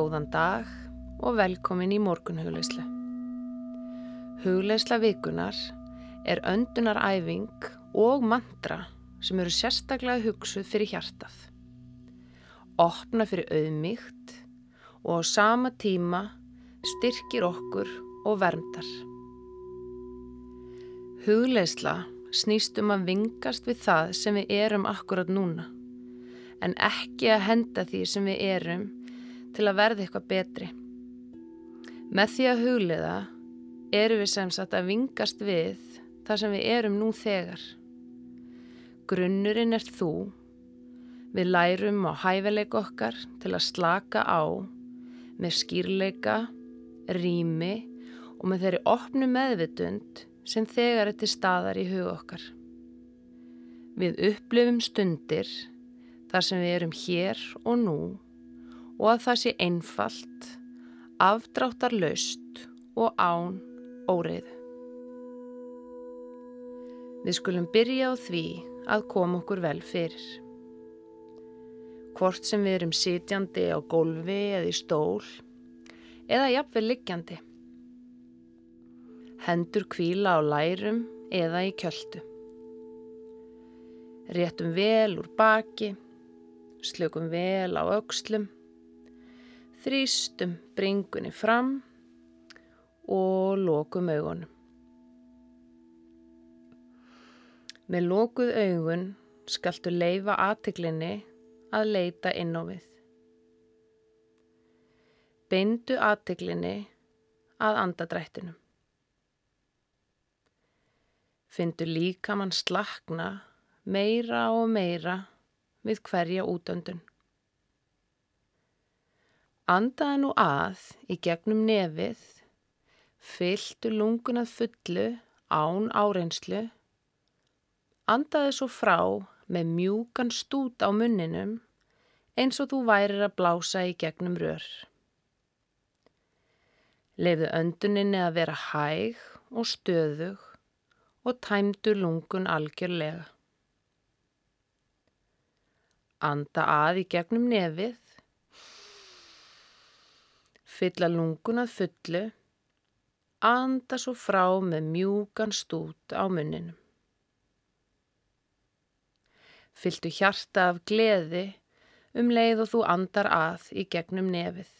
Góðan dag og velkomin í morgunhugleislu. Hugleisla vikunar er öndunaræfing og mantra sem eru sérstaklega hugsuð fyrir hjartað. Opna fyrir auðmíkt og á sama tíma styrkir okkur og verndar. Hugleisla snýst um að vingast við það sem við erum akkurat núna en ekki að henda því sem við erum til að verða eitthvað betri. Með því að hugliða erum við sem sagt að vingast við það sem við erum nú þegar. Grunnurinn er þú. Við lærum á hæfileik okkar til að slaka á með skýrleika, rými og með þeirri opnu meðvitund sem þegar til staðar í hug okkar. Við upplifum stundir þar sem við erum hér og nú og að það sé einfalt, afdráttar laust og án óriðu. Við skulum byrja á því að koma okkur vel fyrir. Hvort sem við erum sitjandi á gólfi eða í stól eða jafnveg liggjandi. Hendur kvíla á lærum eða í kjöldu. Réttum vel úr baki, slökum vel á aukslum Þrýstum bringunni fram og lokum augunum. Með lokuð augun skaltu leifa aðtiklinni að leita inn á við. Beindu aðtiklinni að andadrættinum. Findu líka mann slakna meira og meira við hverja útöndun. Andaði nú að í gegnum nefið, fylgtu lungunað fullu án áreynslu, andaði svo frá með mjúkan stút á munninum eins og þú værir að blása í gegnum rör. Leifðu önduninni að vera hæg og stöðug og tæmdu lungun algjörlega. Anda að í gegnum nefið fylla lungun að fullu, anda svo frá með mjúkan stút á munninum. Fylltu hjarta af gleði um leið og þú andar að í gegnum nefið.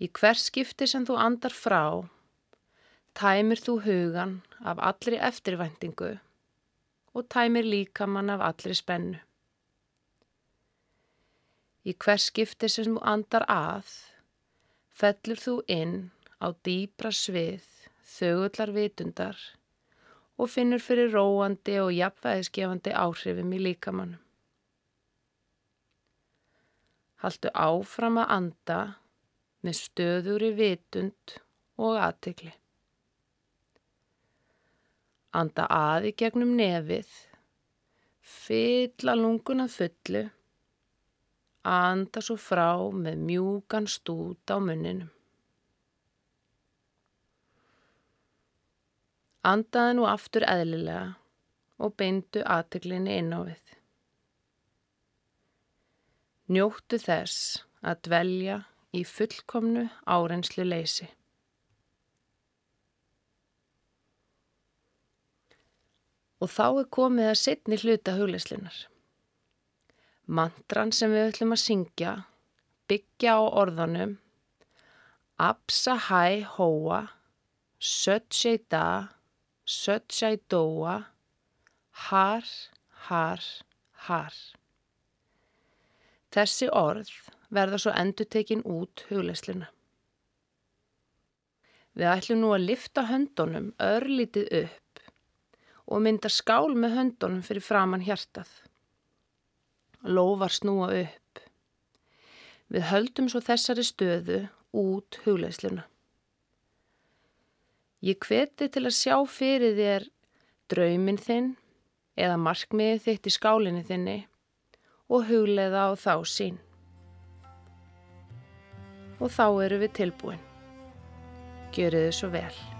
Í hvers skipti sem þú andar frá, tæmir þú hugan af allri eftirvæntingu og tæmir líkamann af allri spennu. Í hvers skipti sem þú andar að, fellur þú inn á dýbra svið, þögullar vitundar og finnur fyrir róandi og jafnvægisgefandi áhrifum í líkamannum. Haldu áfram að anda með stöður í vitund og aðtikli. Anda aði gegnum nefið, fylla lunguna fullu Anda svo frá með mjúkan stút á munninum. Andaði nú aftur eðlilega og beindu aðteglinni inn á við. Njóttu þess að dvelja í fullkomnu árenslu leysi. Og þá er komið að setni hluta hugleislinar. Mantran sem við ætlum að syngja byggja á orðanum hóa, sött sér da, sött sér dóa, har, har, har. Þessi orð verða svo endur tekin út huglesluna. Við ætlum nú að lifta höndunum örlítið upp og mynda skál með höndunum fyrir framann hjartað lófar snúa upp. Við höldum svo þessari stöðu út hugleisluna. Ég hveti til að sjá fyrir þér drauminn þinn eða markmiðið þitt í skálinni þinni og hugleiða á þá sín. Og þá eru við tilbúin. Gjöru þið svo vel.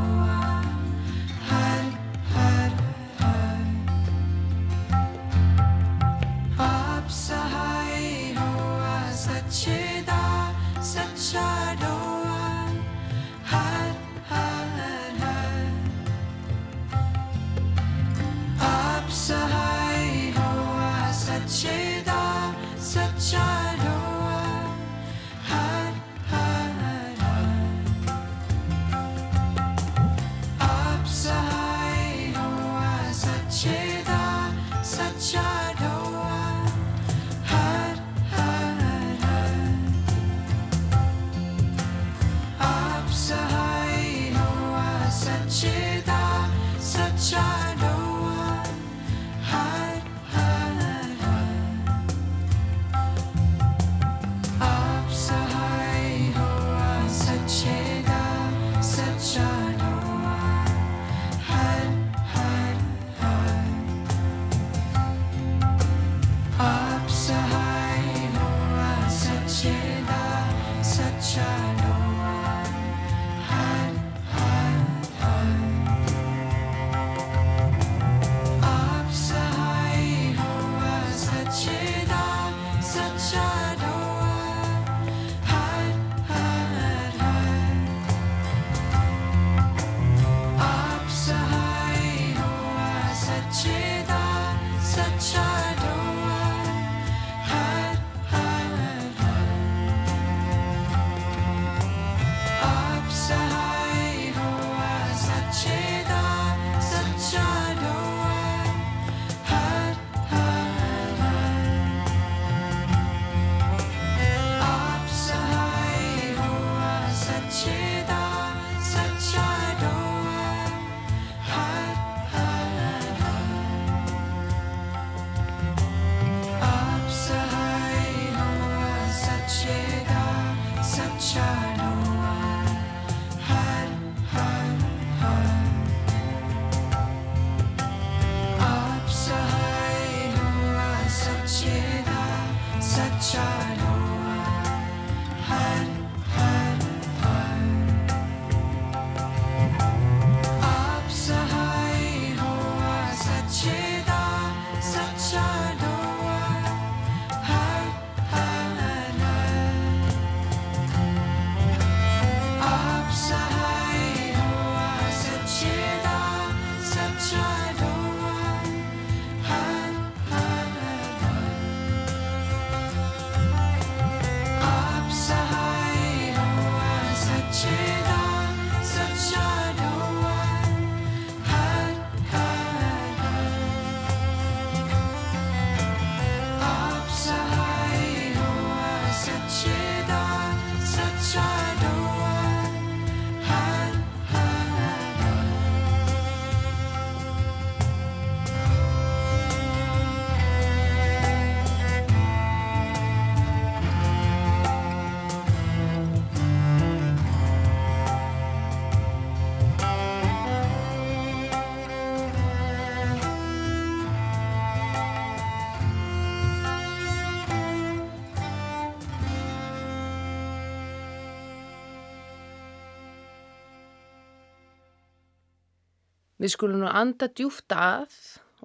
Við skulum nú anda djúft að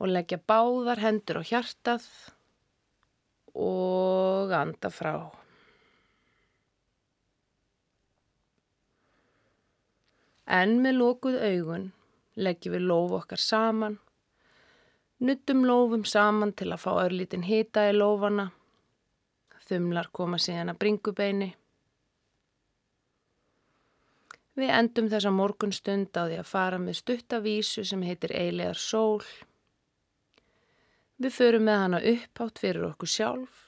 og leggja báðar hendur á hjartað og anda frá. En með lókuð augun leggjum við lófu okkar saman, nuttum lófum saman til að fá örlítin hita í lófana, þumlar koma síðan að bringubeini. Við endum þessa morgunstund á því að fara með stuttavísu sem heitir Eilegar sól. Við förum með hana upphátt fyrir okkur sjálf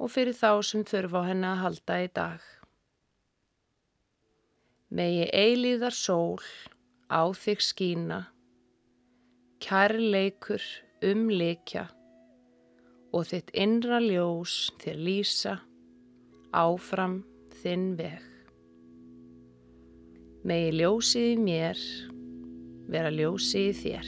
og fyrir þá sem þurfa á henni að halda í dag. Megi eilíðar sól á þig skína, kærleikur um likja og þitt innra ljós þér lýsa áfram þinn veg. Megi ljósið í mér vera ljósi í þér.